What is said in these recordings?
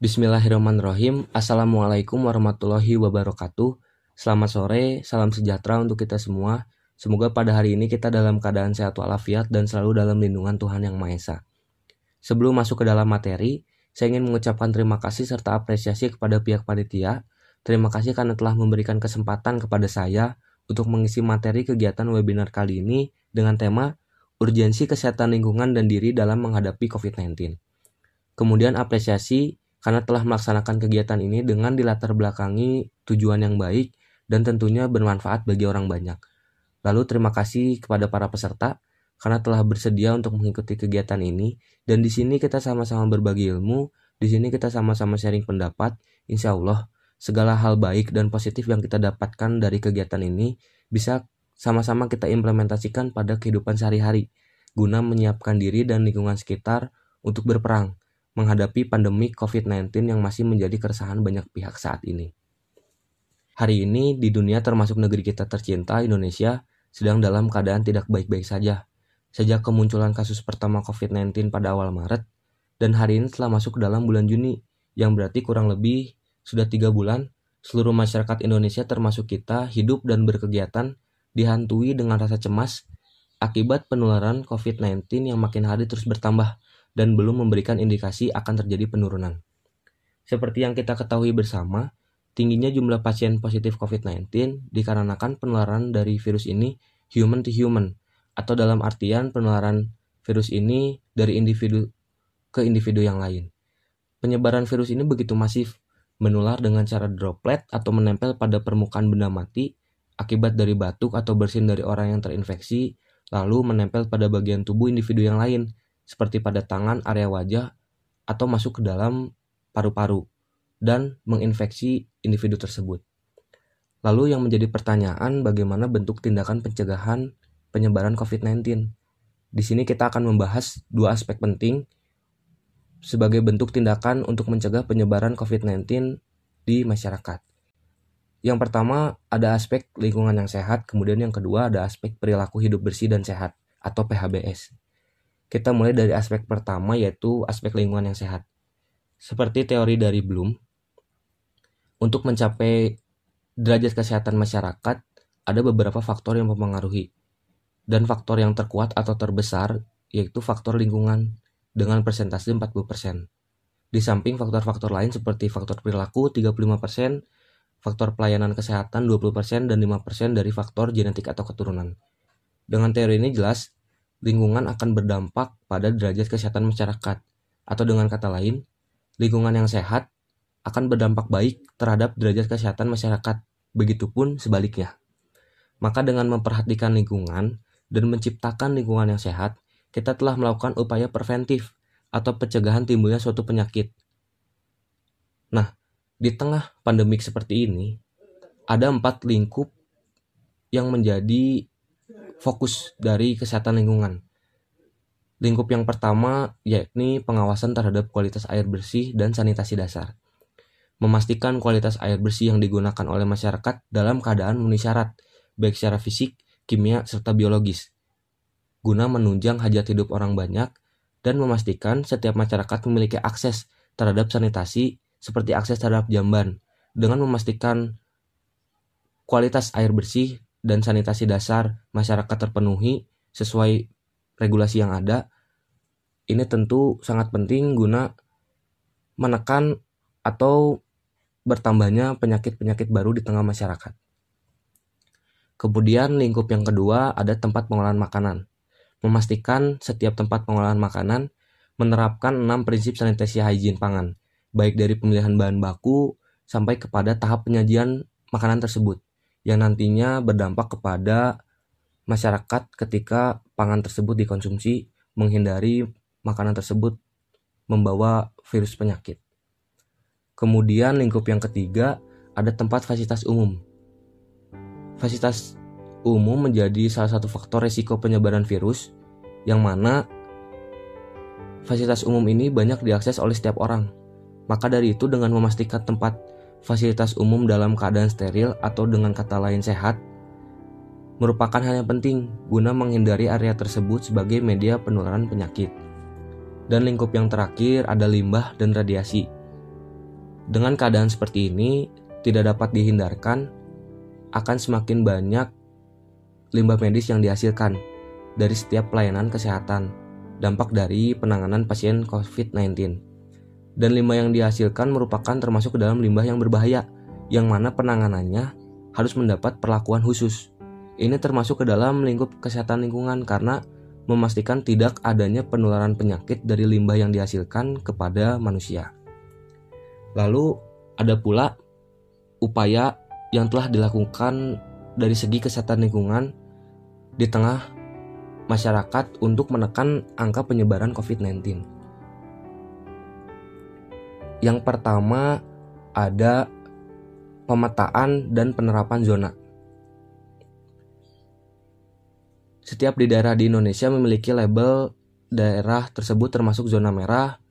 Bismillahirrahmanirrahim. Assalamualaikum warahmatullahi wabarakatuh. Selamat sore, salam sejahtera untuk kita semua. Semoga pada hari ini kita dalam keadaan sehat walafiat dan selalu dalam lindungan Tuhan Yang Maha Esa. Sebelum masuk ke dalam materi, saya ingin mengucapkan terima kasih serta apresiasi kepada pihak panitia. Terima kasih karena telah memberikan kesempatan kepada saya untuk mengisi materi kegiatan webinar kali ini dengan tema Urgensi Kesehatan Lingkungan dan Diri dalam Menghadapi COVID-19. Kemudian apresiasi karena telah melaksanakan kegiatan ini dengan dilatar belakangi tujuan yang baik dan tentunya bermanfaat bagi orang banyak. Lalu terima kasih kepada para peserta karena telah bersedia untuk mengikuti kegiatan ini dan di sini kita sama-sama berbagi ilmu, di sini kita sama-sama sharing pendapat. Insya Allah segala hal baik dan positif yang kita dapatkan dari kegiatan ini bisa sama-sama kita implementasikan pada kehidupan sehari-hari guna menyiapkan diri dan lingkungan sekitar untuk berperang menghadapi pandemi COVID-19 yang masih menjadi keresahan banyak pihak saat ini. Hari ini di dunia termasuk negeri kita tercinta Indonesia sedang dalam keadaan tidak baik-baik saja. Sejak kemunculan kasus pertama COVID-19 pada awal Maret, dan hari ini telah masuk ke dalam bulan Juni, yang berarti kurang lebih sudah tiga bulan, seluruh masyarakat Indonesia termasuk kita hidup dan berkegiatan dihantui dengan rasa cemas akibat penularan COVID-19 yang makin hari terus bertambah dan belum memberikan indikasi akan terjadi penurunan. Seperti yang kita ketahui bersama, tingginya jumlah pasien positif COVID-19 dikarenakan penularan dari virus ini human to human, atau dalam artian penularan virus ini dari individu ke individu yang lain. Penyebaran virus ini begitu masif, menular dengan cara droplet atau menempel pada permukaan benda mati akibat dari batuk atau bersin dari orang yang terinfeksi, lalu menempel pada bagian tubuh individu yang lain, seperti pada tangan, area wajah, atau masuk ke dalam paru-paru dan menginfeksi individu tersebut. Lalu yang menjadi pertanyaan bagaimana bentuk tindakan pencegahan penyebaran COVID-19. Di sini kita akan membahas dua aspek penting sebagai bentuk tindakan untuk mencegah penyebaran COVID-19 di masyarakat. Yang pertama ada aspek lingkungan yang sehat, kemudian yang kedua ada aspek perilaku hidup bersih dan sehat atau PHBS. Kita mulai dari aspek pertama yaitu aspek lingkungan yang sehat. Seperti teori dari Bloom, untuk mencapai derajat kesehatan masyarakat, ada beberapa faktor yang mempengaruhi. Dan faktor yang terkuat atau terbesar yaitu faktor lingkungan dengan persentase 40%. Di samping faktor-faktor lain seperti faktor perilaku 35%, faktor pelayanan kesehatan 20%, dan 5% dari faktor genetik atau keturunan. Dengan teori ini jelas, lingkungan akan berdampak pada derajat kesehatan masyarakat. Atau dengan kata lain, lingkungan yang sehat akan berdampak baik terhadap derajat kesehatan masyarakat, begitupun sebaliknya. Maka dengan memperhatikan lingkungan dan menciptakan lingkungan yang sehat, kita telah melakukan upaya preventif atau pencegahan timbulnya suatu penyakit. Nah, di tengah pandemik seperti ini, ada empat lingkup yang menjadi fokus dari kesehatan lingkungan. Lingkup yang pertama yakni pengawasan terhadap kualitas air bersih dan sanitasi dasar. Memastikan kualitas air bersih yang digunakan oleh masyarakat dalam keadaan memenuhi syarat, baik secara fisik, kimia, serta biologis. Guna menunjang hajat hidup orang banyak dan memastikan setiap masyarakat memiliki akses terhadap sanitasi seperti akses terhadap jamban dengan memastikan kualitas air bersih dan sanitasi dasar masyarakat terpenuhi sesuai regulasi yang ada, ini tentu sangat penting guna menekan atau bertambahnya penyakit-penyakit baru di tengah masyarakat. Kemudian lingkup yang kedua ada tempat pengolahan makanan. Memastikan setiap tempat pengolahan makanan menerapkan enam prinsip sanitasi hygiene pangan, baik dari pemilihan bahan baku sampai kepada tahap penyajian makanan tersebut yang nantinya berdampak kepada masyarakat ketika pangan tersebut dikonsumsi menghindari makanan tersebut membawa virus penyakit. Kemudian lingkup yang ketiga ada tempat fasilitas umum. Fasilitas umum menjadi salah satu faktor resiko penyebaran virus yang mana fasilitas umum ini banyak diakses oleh setiap orang. Maka dari itu dengan memastikan tempat fasilitas umum dalam keadaan steril atau dengan kata lain sehat merupakan hal yang penting guna menghindari area tersebut sebagai media penularan penyakit. Dan lingkup yang terakhir ada limbah dan radiasi. Dengan keadaan seperti ini, tidak dapat dihindarkan akan semakin banyak limbah medis yang dihasilkan dari setiap pelayanan kesehatan, dampak dari penanganan pasien COVID-19. Dan limbah yang dihasilkan merupakan termasuk ke dalam limbah yang berbahaya, yang mana penanganannya harus mendapat perlakuan khusus. Ini termasuk ke dalam lingkup kesehatan lingkungan karena memastikan tidak adanya penularan penyakit dari limbah yang dihasilkan kepada manusia. Lalu ada pula upaya yang telah dilakukan dari segi kesehatan lingkungan di tengah masyarakat untuk menekan angka penyebaran COVID-19. Yang pertama ada pemetaan dan penerapan zona. Setiap di daerah di Indonesia memiliki label daerah tersebut termasuk zona merah,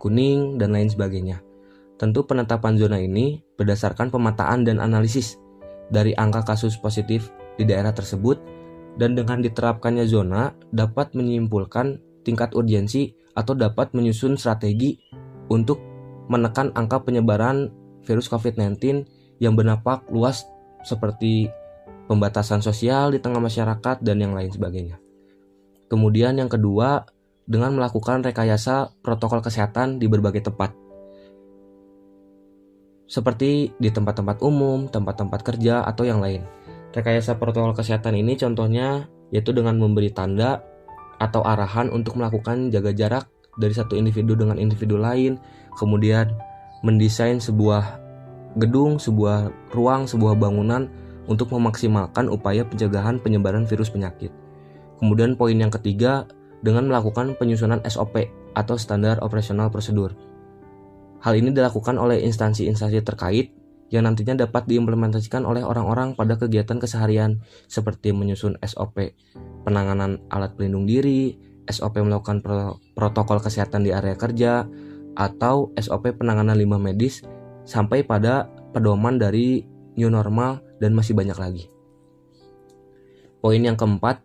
kuning, dan lain sebagainya. Tentu penetapan zona ini berdasarkan pemetaan dan analisis dari angka kasus positif di daerah tersebut dan dengan diterapkannya zona dapat menyimpulkan tingkat urgensi atau dapat menyusun strategi untuk menekan angka penyebaran virus COVID-19 yang berdampak luas seperti pembatasan sosial di tengah masyarakat dan yang lain sebagainya. Kemudian yang kedua, dengan melakukan rekayasa protokol kesehatan di berbagai tempat seperti di tempat-tempat umum, tempat-tempat kerja, atau yang lain. Rekayasa protokol kesehatan ini contohnya yaitu dengan memberi tanda atau arahan untuk melakukan jaga jarak dari satu individu dengan individu lain, kemudian mendesain sebuah gedung, sebuah ruang, sebuah bangunan untuk memaksimalkan upaya pencegahan penyebaran virus penyakit. Kemudian poin yang ketiga dengan melakukan penyusunan SOP atau standar operasional prosedur Hal ini dilakukan oleh instansi-instansi terkait yang nantinya dapat diimplementasikan oleh orang-orang pada kegiatan keseharian seperti menyusun SOP penanganan alat pelindung diri, SOP melakukan pro protokol kesehatan di area kerja, atau SOP penanganan limbah medis sampai pada pedoman dari new normal dan masih banyak lagi. Poin yang keempat,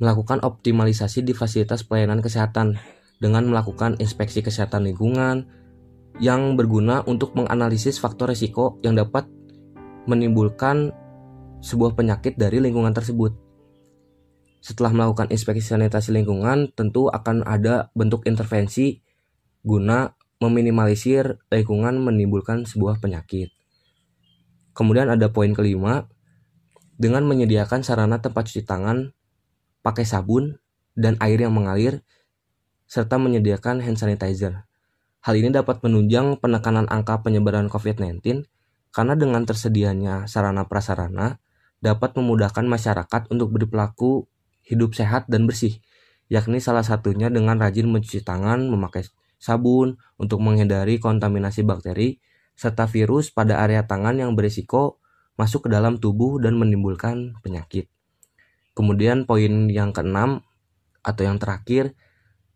melakukan optimalisasi di fasilitas pelayanan kesehatan dengan melakukan inspeksi kesehatan lingkungan, yang berguna untuk menganalisis faktor resiko yang dapat menimbulkan sebuah penyakit dari lingkungan tersebut. Setelah melakukan inspeksi sanitasi lingkungan, tentu akan ada bentuk intervensi guna meminimalisir lingkungan menimbulkan sebuah penyakit. Kemudian ada poin kelima, dengan menyediakan sarana tempat cuci tangan pakai sabun dan air yang mengalir, serta menyediakan hand sanitizer. Hal ini dapat menunjang penekanan angka penyebaran COVID-19 karena dengan tersedianya sarana prasarana dapat memudahkan masyarakat untuk berperilaku hidup sehat dan bersih, yakni salah satunya dengan rajin mencuci tangan, memakai sabun untuk menghindari kontaminasi bakteri serta virus pada area tangan yang berisiko masuk ke dalam tubuh dan menimbulkan penyakit. Kemudian poin yang keenam atau yang terakhir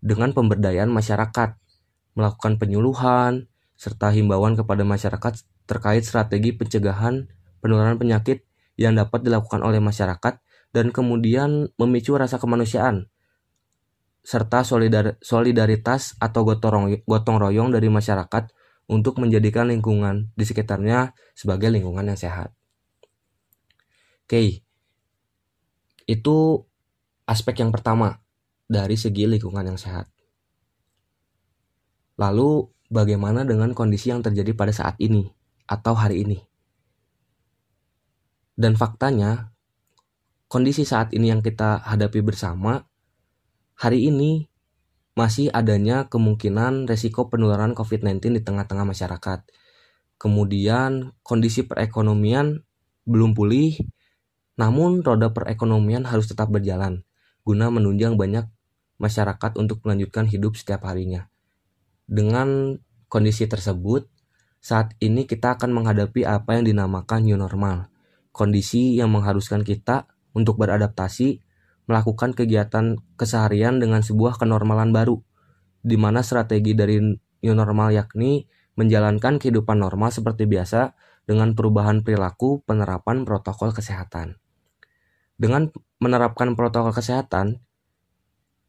dengan pemberdayaan masyarakat melakukan penyuluhan, serta himbauan kepada masyarakat terkait strategi pencegahan penularan penyakit yang dapat dilakukan oleh masyarakat dan kemudian memicu rasa kemanusiaan serta solidaritas atau gotong royong dari masyarakat untuk menjadikan lingkungan di sekitarnya sebagai lingkungan yang sehat. Oke, itu aspek yang pertama dari segi lingkungan yang sehat. Lalu bagaimana dengan kondisi yang terjadi pada saat ini atau hari ini? Dan faktanya, kondisi saat ini yang kita hadapi bersama, hari ini masih adanya kemungkinan resiko penularan COVID-19 di tengah-tengah masyarakat. Kemudian kondisi perekonomian belum pulih, namun roda perekonomian harus tetap berjalan guna menunjang banyak masyarakat untuk melanjutkan hidup setiap harinya. Dengan kondisi tersebut, saat ini kita akan menghadapi apa yang dinamakan new normal. Kondisi yang mengharuskan kita untuk beradaptasi, melakukan kegiatan keseharian dengan sebuah kenormalan baru, di mana strategi dari new normal yakni menjalankan kehidupan normal seperti biasa dengan perubahan perilaku penerapan protokol kesehatan. Dengan menerapkan protokol kesehatan,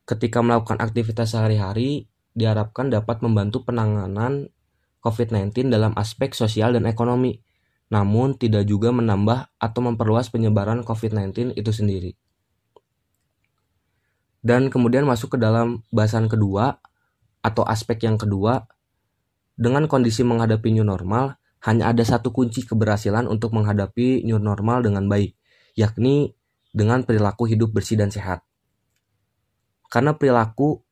ketika melakukan aktivitas sehari-hari, diharapkan dapat membantu penanganan COVID-19 dalam aspek sosial dan ekonomi, namun tidak juga menambah atau memperluas penyebaran COVID-19 itu sendiri. Dan kemudian masuk ke dalam bahasan kedua atau aspek yang kedua, dengan kondisi menghadapi new normal, hanya ada satu kunci keberhasilan untuk menghadapi new normal dengan baik, yakni dengan perilaku hidup bersih dan sehat. Karena perilaku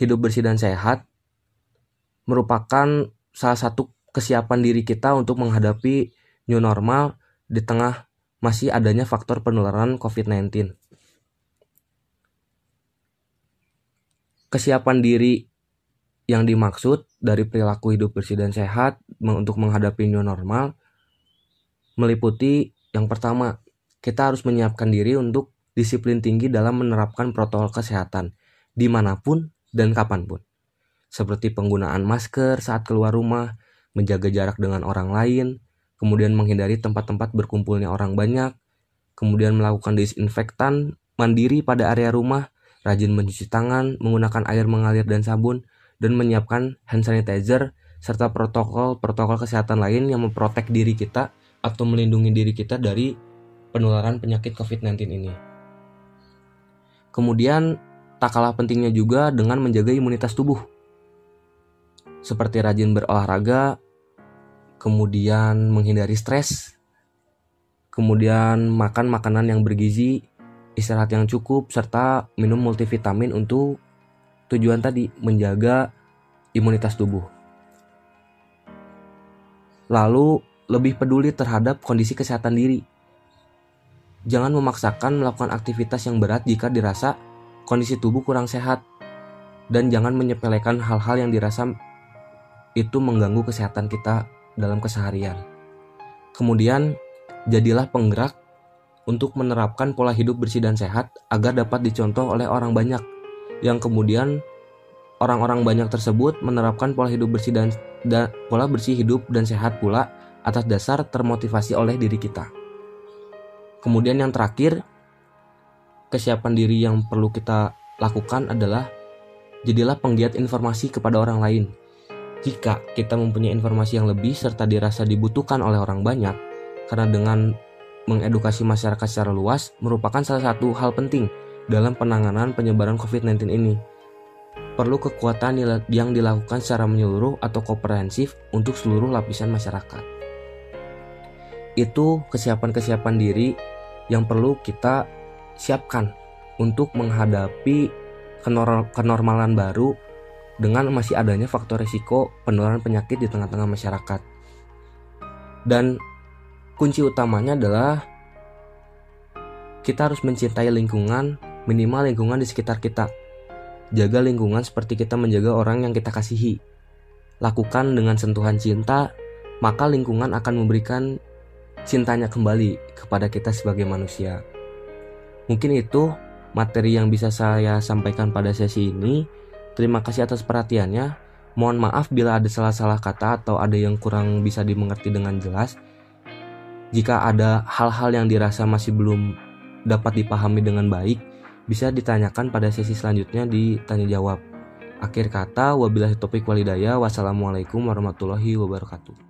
hidup bersih dan sehat merupakan salah satu kesiapan diri kita untuk menghadapi new normal di tengah masih adanya faktor penularan COVID-19. Kesiapan diri yang dimaksud dari perilaku hidup bersih dan sehat untuk menghadapi new normal meliputi yang pertama, kita harus menyiapkan diri untuk disiplin tinggi dalam menerapkan protokol kesehatan di mana pun dan kapan pun. Seperti penggunaan masker saat keluar rumah, menjaga jarak dengan orang lain, kemudian menghindari tempat-tempat berkumpulnya orang banyak, kemudian melakukan disinfektan mandiri pada area rumah, rajin mencuci tangan, menggunakan air mengalir dan sabun, dan menyiapkan hand sanitizer serta protokol-protokol kesehatan lain yang memprotek diri kita atau melindungi diri kita dari penularan penyakit COVID-19 ini. Kemudian Tak kalah pentingnya juga dengan menjaga imunitas tubuh. Seperti rajin berolahraga, kemudian menghindari stres, kemudian makan makanan yang bergizi, istirahat yang cukup, serta minum multivitamin untuk tujuan tadi menjaga imunitas tubuh. Lalu, lebih peduli terhadap kondisi kesehatan diri. Jangan memaksakan melakukan aktivitas yang berat jika dirasa kondisi tubuh kurang sehat, dan jangan menyepelekan hal-hal yang dirasa itu mengganggu kesehatan kita dalam keseharian. Kemudian, jadilah penggerak untuk menerapkan pola hidup bersih dan sehat agar dapat dicontoh oleh orang banyak, yang kemudian orang-orang banyak tersebut menerapkan pola hidup bersih dan, dan pola bersih hidup dan sehat pula atas dasar termotivasi oleh diri kita. Kemudian yang terakhir, kesiapan diri yang perlu kita lakukan adalah jadilah penggiat informasi kepada orang lain. Jika kita mempunyai informasi yang lebih serta dirasa dibutuhkan oleh orang banyak, karena dengan mengedukasi masyarakat secara luas merupakan salah satu hal penting dalam penanganan penyebaran COVID-19 ini. Perlu kekuatan yang dilakukan secara menyeluruh atau komprehensif untuk seluruh lapisan masyarakat. Itu kesiapan-kesiapan diri yang perlu kita siapkan untuk menghadapi kenormalan baru dengan masih adanya faktor risiko penularan penyakit di tengah-tengah masyarakat. Dan kunci utamanya adalah kita harus mencintai lingkungan, minimal lingkungan di sekitar kita. Jaga lingkungan seperti kita menjaga orang yang kita kasihi. Lakukan dengan sentuhan cinta, maka lingkungan akan memberikan cintanya kembali kepada kita sebagai manusia. Mungkin itu materi yang bisa saya sampaikan pada sesi ini. Terima kasih atas perhatiannya. Mohon maaf bila ada salah-salah kata atau ada yang kurang bisa dimengerti dengan jelas. Jika ada hal-hal yang dirasa masih belum dapat dipahami dengan baik, bisa ditanyakan pada sesi selanjutnya di tanya jawab. Akhir kata, wabillahi topik walidaya, wassalamualaikum warahmatullahi wabarakatuh.